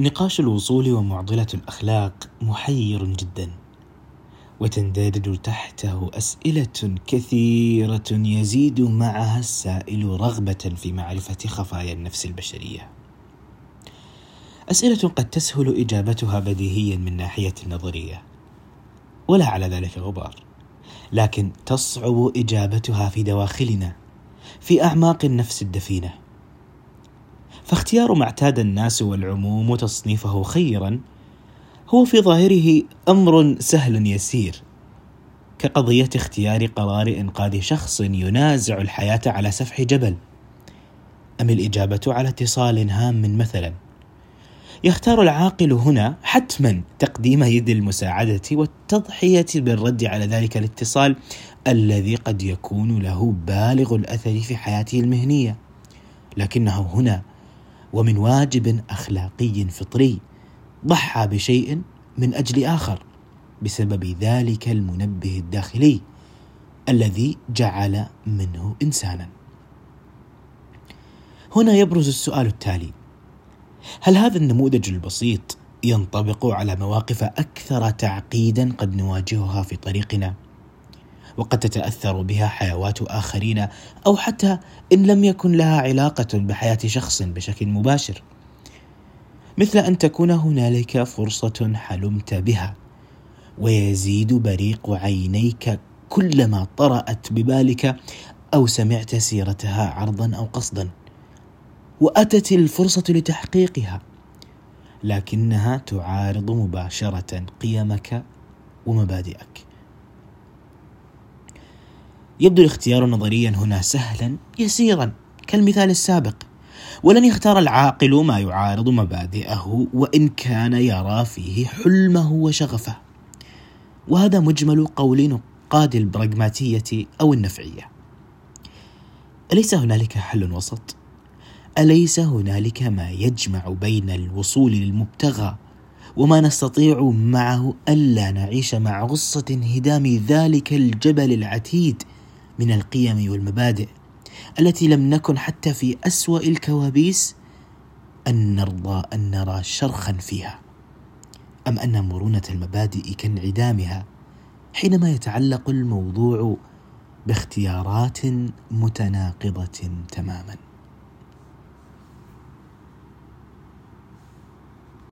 نقاش الوصول ومعضلة الأخلاق محير جدا وتندرج تحته أسئلة كثيرة يزيد معها السائل رغبة في معرفة خفايا النفس البشرية. أسئلة قد تسهل إجابتها بديهيا من ناحية النظرية ولا على ذلك غبار لكن تصعب إجابتها في دواخلنا في أعماق النفس الدفينة. فاختيار ما اعتاد الناس والعموم تصنيفه خيرا هو في ظاهره أمر سهل يسير كقضية اختيار قرار إنقاذ شخص ينازع الحياة على سفح جبل أم الإجابة على اتصال هام مثلا؟ يختار العاقل هنا حتما تقديم يد المساعدة والتضحية بالرد على ذلك الاتصال الذي قد يكون له بالغ الأثر في حياته المهنية لكنه هنا ومن واجب أخلاقي فطري ضحى بشيء من أجل آخر بسبب ذلك المنبه الداخلي الذي جعل منه إنسانا. هنا يبرز السؤال التالي. هل هذا النموذج البسيط ينطبق على مواقف أكثر تعقيدا قد نواجهها في طريقنا؟ وقد تتأثر بها حيوات آخرين أو حتى إن لم يكن لها علاقة بحياة شخص بشكل مباشر. مثل أن تكون هنالك فرصة حلمت بها ويزيد بريق عينيك كلما طرأت ببالك أو سمعت سيرتها عرضا أو قصدا وأتت الفرصة لتحقيقها. لكنها تعارض مباشرة قيمك ومبادئك. يبدو الاختيار نظريا هنا سهلا يسيرا كالمثال السابق. ولن يختار العاقل ما يعارض مبادئه وإن كان يرى فيه حلمه وشغفه. وهذا مجمل قول نقاد البراغماتية أو النفعية. أليس هنالك حل وسط؟ أليس هنالك ما يجمع بين الوصول للمبتغى وما نستطيع معه ألا نعيش مع غصة انهدام ذلك الجبل العتيد من القيم والمبادئ التي لم نكن حتى في أسوأ الكوابيس أن نرضى أن نرى شرخا فيها. أم أن مرونة المبادئ كانعدامها حينما يتعلق الموضوع باختيارات متناقضة تماما.